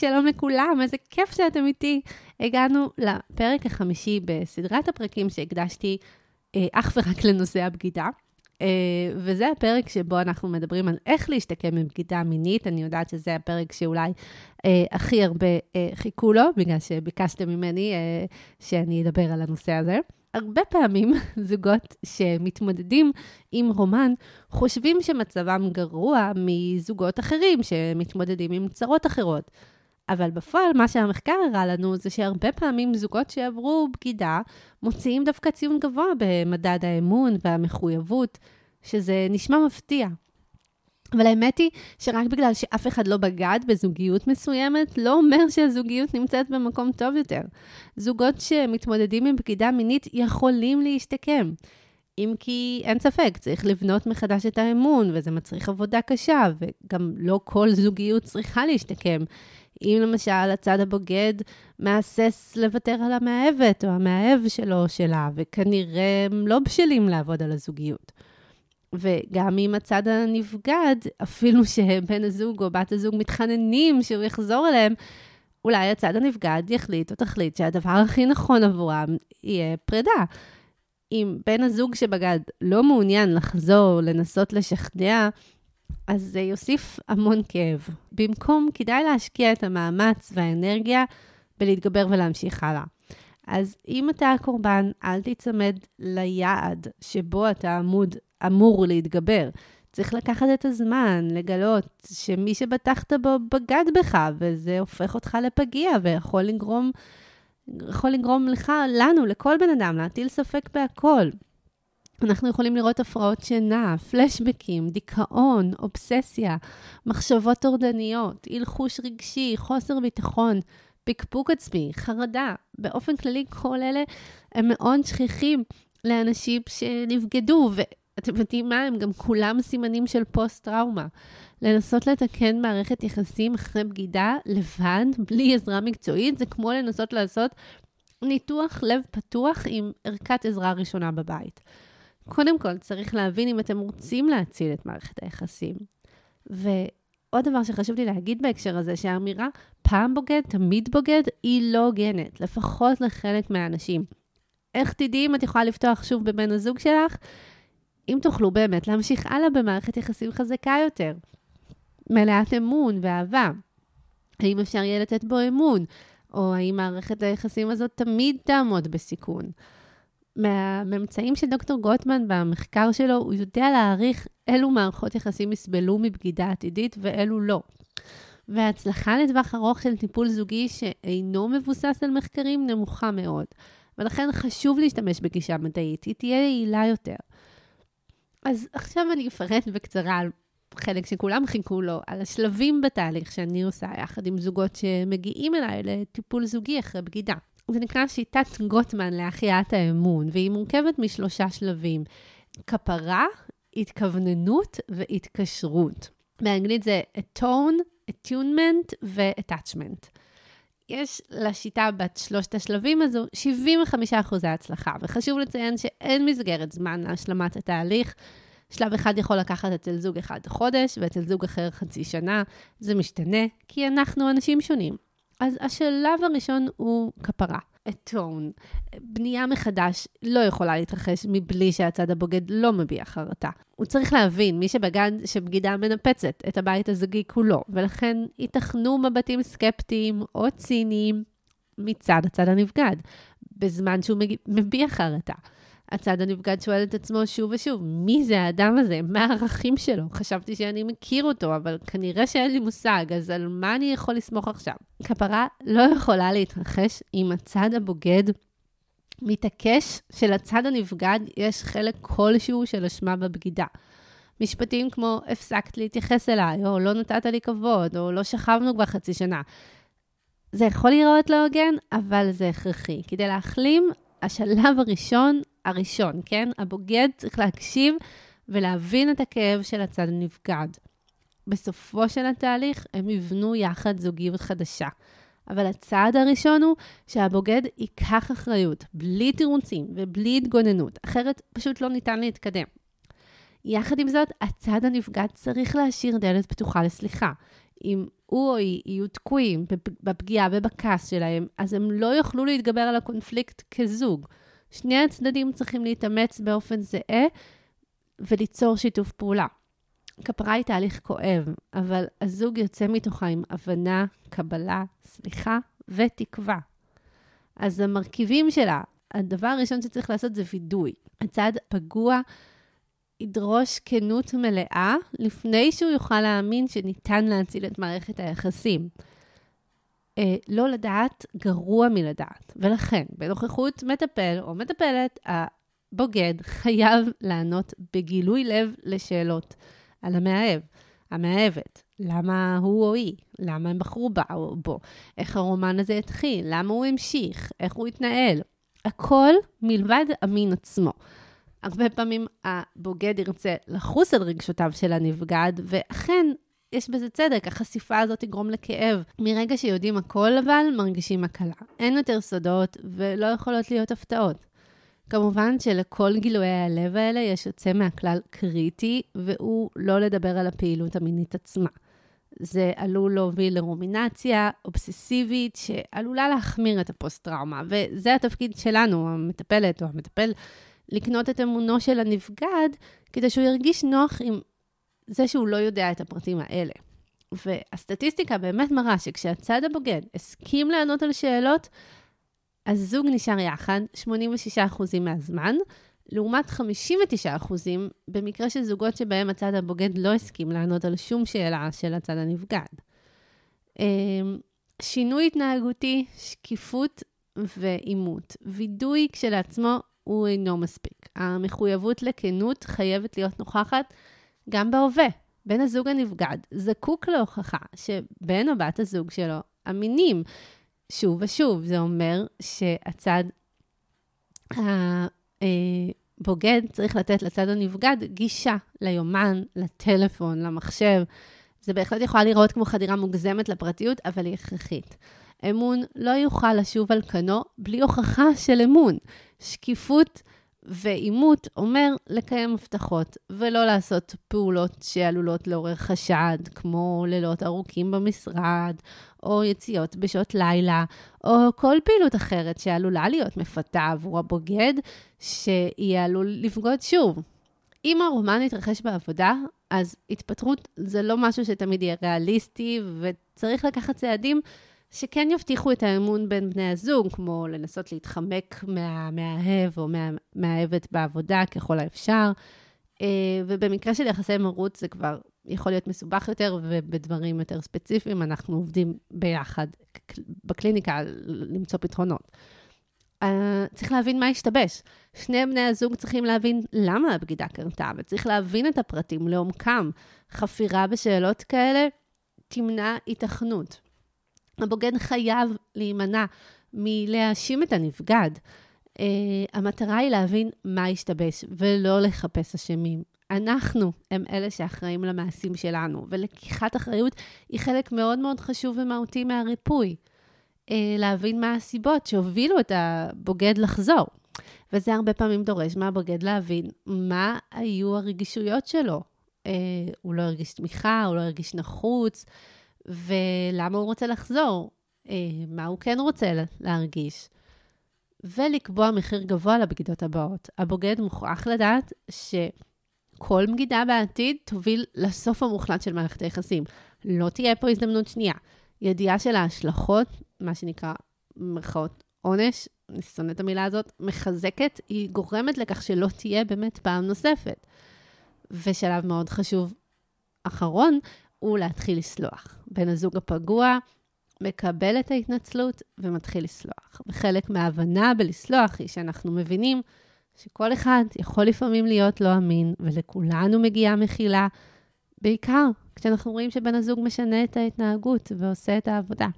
שלום לכולם, איזה כיף שאתם איתי. הגענו לפרק החמישי בסדרת הפרקים שהקדשתי אה, אך ורק לנושא הבגידה. אה, וזה הפרק שבו אנחנו מדברים על איך להשתקם מבגידה מינית. אני יודעת שזה הפרק שאולי אה, הכי הרבה אה, חיכו לו, בגלל שביקשתם ממני אה, שאני אדבר על הנושא הזה. הרבה פעמים זוגות שמתמודדים עם רומן חושבים שמצבם גרוע מזוגות אחרים שמתמודדים עם צרות אחרות. אבל בפועל, מה שהמחקר הראה לנו זה שהרבה פעמים זוגות שעברו בגידה מוציאים דווקא ציון גבוה במדד האמון והמחויבות, שזה נשמע מפתיע. אבל האמת היא שרק בגלל שאף אחד לא בגד בזוגיות מסוימת, לא אומר שהזוגיות נמצאת במקום טוב יותר. זוגות שמתמודדים עם בגידה מינית יכולים להשתקם. אם כי אין ספק, צריך לבנות מחדש את האמון, וזה מצריך עבודה קשה, וגם לא כל זוגיות צריכה להשתקם. אם למשל הצד הבוגד מהסס לוותר על המאהבת או המאהב שלו או שלה, וכנראה הם לא בשלים לעבוד על הזוגיות. וגם אם הצד הנבגד, אפילו שבן הזוג או בת הזוג מתחננים שהוא יחזור אליהם, אולי הצד הנבגד יחליט או תחליט שהדבר הכי נכון עבורם יהיה פרידה. אם בן הזוג שבגד לא מעוניין לחזור, לנסות לשכנע, אז זה יוסיף המון כאב. במקום, כדאי להשקיע את המאמץ והאנרגיה בלהתגבר ולהמשיך הלאה. אז אם אתה הקורבן, אל תיצמד ליעד שבו אתה עמוד, אמור להתגבר. צריך לקחת את הזמן, לגלות שמי שבטחת בו בגד בך, וזה הופך אותך לפגיע ויכול לגרום, יכול לגרום לך, לנו, לכל בן אדם, להטיל ספק בהכל. אנחנו יכולים לראות הפרעות שינה, פלשבקים, דיכאון, אובססיה, מחשבות טורדניות, הלחוש רגשי, חוסר ביטחון, פקפוק עצמי, חרדה. באופן כללי, כל אלה הם מאוד שכיחים לאנשים שנבגדו, ואתם יודעים מה? הם גם כולם סימנים של פוסט-טראומה. לנסות לתקן מערכת יחסים אחרי בגידה לבד, בלי עזרה מקצועית, זה כמו לנסות לעשות ניתוח לב פתוח עם ערכת עזרה ראשונה בבית. קודם כל, צריך להבין אם אתם רוצים להציל את מערכת היחסים. ועוד דבר שחשוב לי להגיד בהקשר הזה, שהאמירה פעם בוגד, תמיד בוגד, היא לא הוגנת, לפחות לחלק מהאנשים. איך תדעי אם את יכולה לפתוח שוב בבן הזוג שלך? אם תוכלו באמת להמשיך הלאה במערכת יחסים חזקה יותר, מלאת אמון ואהבה. האם אפשר יהיה לתת בו אמון? או האם מערכת היחסים הזאת תמיד תעמוד בסיכון? מהממצאים של דוקטור גוטמן במחקר שלו, הוא יודע להעריך אילו מערכות יחסים יסבלו מבגידה עתידית ואילו לא. וההצלחה לטווח ארוך של טיפול זוגי שאינו מבוסס על מחקרים נמוכה מאוד. ולכן חשוב להשתמש בגישה מדעית, היא תהיה יעילה יותר. אז עכשיו אני אפרט בקצרה על חלק שכולם חיכו לו, על השלבים בתהליך שאני עושה יחד עם זוגות שמגיעים אליי לטיפול זוגי אחרי בגידה. זה נקרא שיטת גוטמן להחייאת האמון, והיא מורכבת משלושה שלבים. כפרה, התכווננות והתקשרות. באנגלית זה atone, attunement ו-attachment. יש לשיטה בת שלושת השלבים הזו 75% הצלחה, וחשוב לציין שאין מסגרת זמן להשלמת התהליך. שלב אחד יכול לקחת אצל זוג אחד חודש, ואצל זוג אחר חצי שנה. זה משתנה, כי אנחנו אנשים שונים. אז השלב הראשון הוא כפרה. אתון. בנייה מחדש לא יכולה להתרחש מבלי שהצד הבוגד לא מביע חרטה. הוא צריך להבין, מי שבגד, שבגידה מנפצת את הבית הזוגי כולו, ולכן ייתכנו מבטים סקפטיים או ציניים מצד הצד הנבגד, בזמן שהוא מביע חרטה. הצד הנבגד שואל את עצמו שוב ושוב, מי זה האדם הזה? מה הערכים שלו? חשבתי שאני מכיר אותו, אבל כנראה שאין לי מושג, אז על מה אני יכול לסמוך עכשיו? כפרה לא יכולה להתרחש אם הצד הבוגד מתעקש שלצד הנבגד יש חלק כלשהו של אשמה בבגידה. משפטים כמו, הפסקת להתייחס אליי, או לא נתת לי כבוד, או לא שכבנו כבר חצי שנה. זה יכול להיראות לא הוגן, אבל זה הכרחי. כדי להחלים, השלב הראשון הראשון, כן? הבוגד צריך להקשיב ולהבין את הכאב של הצד הנבגד. בסופו של התהליך הם יבנו יחד זוגיות חדשה. אבל הצעד הראשון הוא שהבוגד ייקח אחריות, בלי תירוצים ובלי התגוננות, אחרת פשוט לא ניתן להתקדם. יחד עם זאת, הצד הנפגד צריך להשאיר דלת פתוחה לסליחה. אם הוא או היא יהיו תקועים בפגיעה ובכעס שלהם, אז הם לא יוכלו להתגבר על הקונפליקט כזוג. שני הצדדים צריכים להתאמץ באופן זהה וליצור שיתוף פעולה. כפרה היא תהליך כואב, אבל הזוג יוצא מתוכה עם הבנה, קבלה, סליחה ותקווה. אז המרכיבים שלה, הדבר הראשון שצריך לעשות זה וידוי. הצד פגוע ידרוש כנות מלאה לפני שהוא יוכל להאמין שניתן להציל את מערכת היחסים. אה, לא לדעת גרוע מלדעת, ולכן בנוכחות מטפל או מטפלת, הבוגד חייב לענות בגילוי לב לשאלות על המאהב, המאהבת. למה הוא או היא? למה הם בחרו בה או בו? איך הרומן הזה התחיל? למה הוא המשיך? איך הוא התנהל? הכל מלבד המין עצמו. הרבה פעמים הבוגד ירצה לחוס על רגשותיו של הנבגד, ואכן, יש בזה צדק, החשיפה הזאת תגרום לכאב. מרגע שיודעים הכל אבל, מרגישים הקלה. אין יותר סודות ולא יכולות להיות הפתעות. כמובן שלכל גילויי הלב האלה יש יוצא מהכלל קריטי, והוא לא לדבר על הפעילות המינית עצמה. זה עלול להוביל לרומינציה אובססיבית שעלולה להחמיר את הפוסט-טראומה, וזה התפקיד שלנו, המטפלת או המטפל, לקנות את אמונו של הנבגד, כדי שהוא ירגיש נוח עם זה שהוא לא יודע את הפרטים האלה. והסטטיסטיקה באמת מראה שכשהצד הבוגד הסכים לענות על שאלות, הזוג נשאר יחד 86% מהזמן, לעומת 59% במקרה של זוגות שבהם הצד הבוגד לא הסכים לענות על שום שאלה של הצד הנבגד. אמ, שינוי התנהגותי, שקיפות ועימות. וידוי כשלעצמו הוא אינו מספיק. המחויבות לכנות חייבת להיות נוכחת גם בהווה. בן הזוג הנבגד זקוק להוכחה שבן או בת הזוג שלו אמינים. שוב ושוב, זה אומר שהצד הבוגד צריך לתת לצד הנבגד גישה ליומן, לטלפון, למחשב. זה בהחלט יכול לראות כמו חדירה מוגזמת לפרטיות, אבל היא הכרחית. אמון לא יוכל לשוב על כנו בלי הוכחה של אמון. שקיפות ועימות אומר לקיים הבטחות, ולא לעשות פעולות שעלולות לעורר חשד, כמו לילות ארוכים במשרד, או יציאות בשעות לילה, או כל פעילות אחרת שעלולה להיות מפתה עבור הבוגד, שיהיה עלול לפגוד שוב. אם הרומן יתרחש בעבודה, אז התפטרות זה לא משהו שתמיד יהיה ריאליסטי, וצריך לקחת צעדים שכן יבטיחו את האמון בין בני הזוג, כמו לנסות להתחמק מהמאהב או מהמאהבת בעבודה ככל האפשר. אה, ובמקרה של יחסי מרות זה כבר יכול להיות מסובך יותר, ובדברים יותר ספציפיים אנחנו עובדים ביחד בקליניקה למצוא פתרונות. Uh, צריך להבין מה השתבש. שני בני הזוג צריכים להבין למה הבגידה קרתה, וצריך להבין את הפרטים לעומקם. חפירה בשאלות כאלה תמנע התכנות. הבוגד חייב להימנע מלהאשים את הנבגד. Uh, המטרה היא להבין מה השתבש ולא לחפש אשמים. אנחנו הם אלה שאחראים למעשים שלנו, ולקיחת אחריות היא חלק מאוד מאוד חשוב ומהותי מהריפוי. Uh, להבין מה הסיבות שהובילו את הבוגד לחזור. וזה הרבה פעמים דורש מהבוגד להבין מה היו הרגישויות שלו. Uh, הוא לא הרגיש תמיכה, הוא לא הרגיש נחוץ, ולמה הוא רוצה לחזור, אה, מה הוא כן רוצה להרגיש, ולקבוע מחיר גבוה לבגידות הבאות. הבוגד מוכרח לדעת שכל בגידה בעתיד תוביל לסוף המוחלט של מערכת היחסים. לא תהיה פה הזדמנות שנייה. ידיעה של ההשלכות, מה שנקרא, במרכאות, עונש, אני שונא את המילה הזאת, מחזקת, היא גורמת לכך שלא תהיה באמת פעם נוספת. ושלב מאוד חשוב אחרון, הוא להתחיל לסלוח. בן הזוג הפגוע מקבל את ההתנצלות ומתחיל לסלוח. וחלק מההבנה בלסלוח היא שאנחנו מבינים שכל אחד יכול לפעמים להיות לא אמין, ולכולנו מגיעה מחילה, בעיקר כשאנחנו רואים שבן הזוג משנה את ההתנהגות ועושה את העבודה.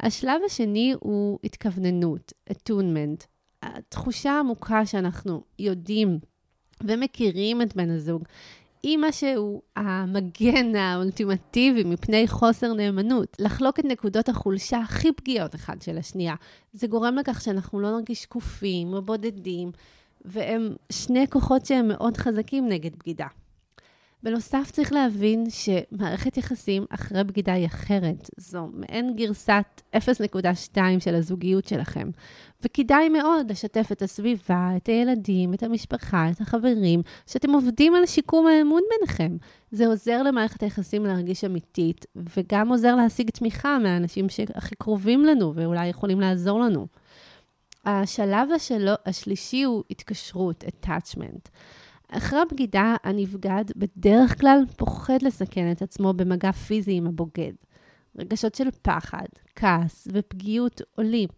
השלב השני הוא התכווננות, attunement. התחושה העמוקה שאנחנו יודעים ומכירים את בן הזוג, מה שהוא המגן האולטימטיבי מפני חוסר נאמנות. לחלוק את נקודות החולשה הכי פגיעות אחד של השנייה. זה גורם לכך שאנחנו לא נרגיש שקופים או בודדים, והם שני כוחות שהם מאוד חזקים נגד בגידה. בנוסף, צריך להבין שמערכת יחסים אחרי בגידה היא אחרת. זו מעין גרסת 0.2 של הזוגיות שלכם. וכדאי מאוד לשתף את הסביבה, את הילדים, את המשפחה, את החברים, שאתם עובדים על שיקום האמון ביניכם. זה עוזר למערכת היחסים להרגיש אמיתית, וגם עוזר להשיג תמיכה מהאנשים שהכי קרובים לנו ואולי יכולים לעזור לנו. השלב השלו, השלישי הוא התקשרות, attachment. אחרי הבגידה, הנבגד בדרך כלל פוחד לסכן את עצמו במגע פיזי עם הבוגד. רגשות של פחד, כעס ופגיעות עולים.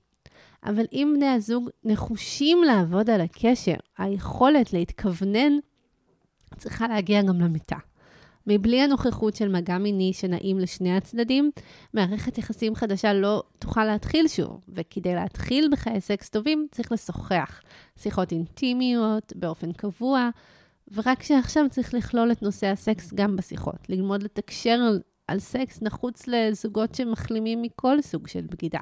אבל אם בני הזוג נחושים לעבוד על הקשר, היכולת להתכוונן צריכה להגיע גם למיטה. מבלי הנוכחות של מגע מיני שנעים לשני הצדדים, מערכת יחסים חדשה לא תוכל להתחיל שוב, וכדי להתחיל בחיי סקס טובים צריך לשוחח. שיחות אינטימיות באופן קבוע, ורק שעכשיו צריך לכלול את נושא הסקס גם בשיחות, ללמוד לתקשר על, על סקס נחוץ לזוגות שמחלימים מכל סוג של בגידה.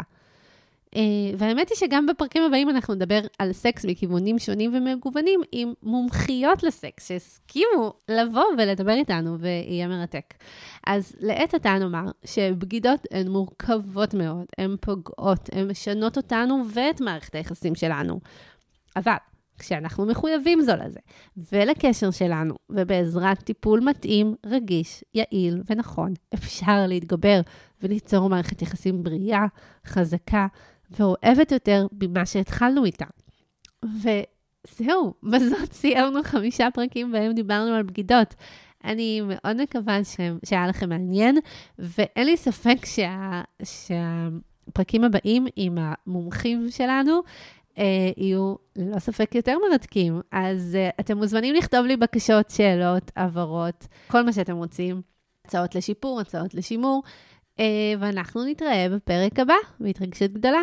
Uh, והאמת היא שגם בפרקים הבאים אנחנו נדבר על סקס מכיוונים שונים ומגוונים עם מומחיות לסקס שהסכימו לבוא ולדבר איתנו ויהיה מרתק. אז לעת עתה נאמר שבגידות הן מורכבות מאוד, הן פוגעות, הן משנות אותנו ואת מערכת היחסים שלנו. אבל כשאנחנו מחויבים זו לזה, ולקשר שלנו, ובעזרת טיפול מתאים, רגיש, יעיל ונכון, אפשר להתגבר וליצור מערכת יחסים בריאה, חזקה ואוהבת יותר ממה שהתחלנו איתה. וזהו, בזאת סיימנו חמישה פרקים בהם דיברנו על בגידות. אני מאוד מקווה ש... שהיה לכם מעניין, ואין לי ספק שה... שהפרקים הבאים עם המומחים שלנו יהיו ללא ספק יותר מרתקים. אז אה, אתם מוזמנים לכתוב לי בקשות, שאלות, הבהרות, כל מה שאתם רוצים, הצעות לשיפור, הצעות לשימור, אה, ואנחנו נתראה בפרק הבא בהתרגשות גדולה.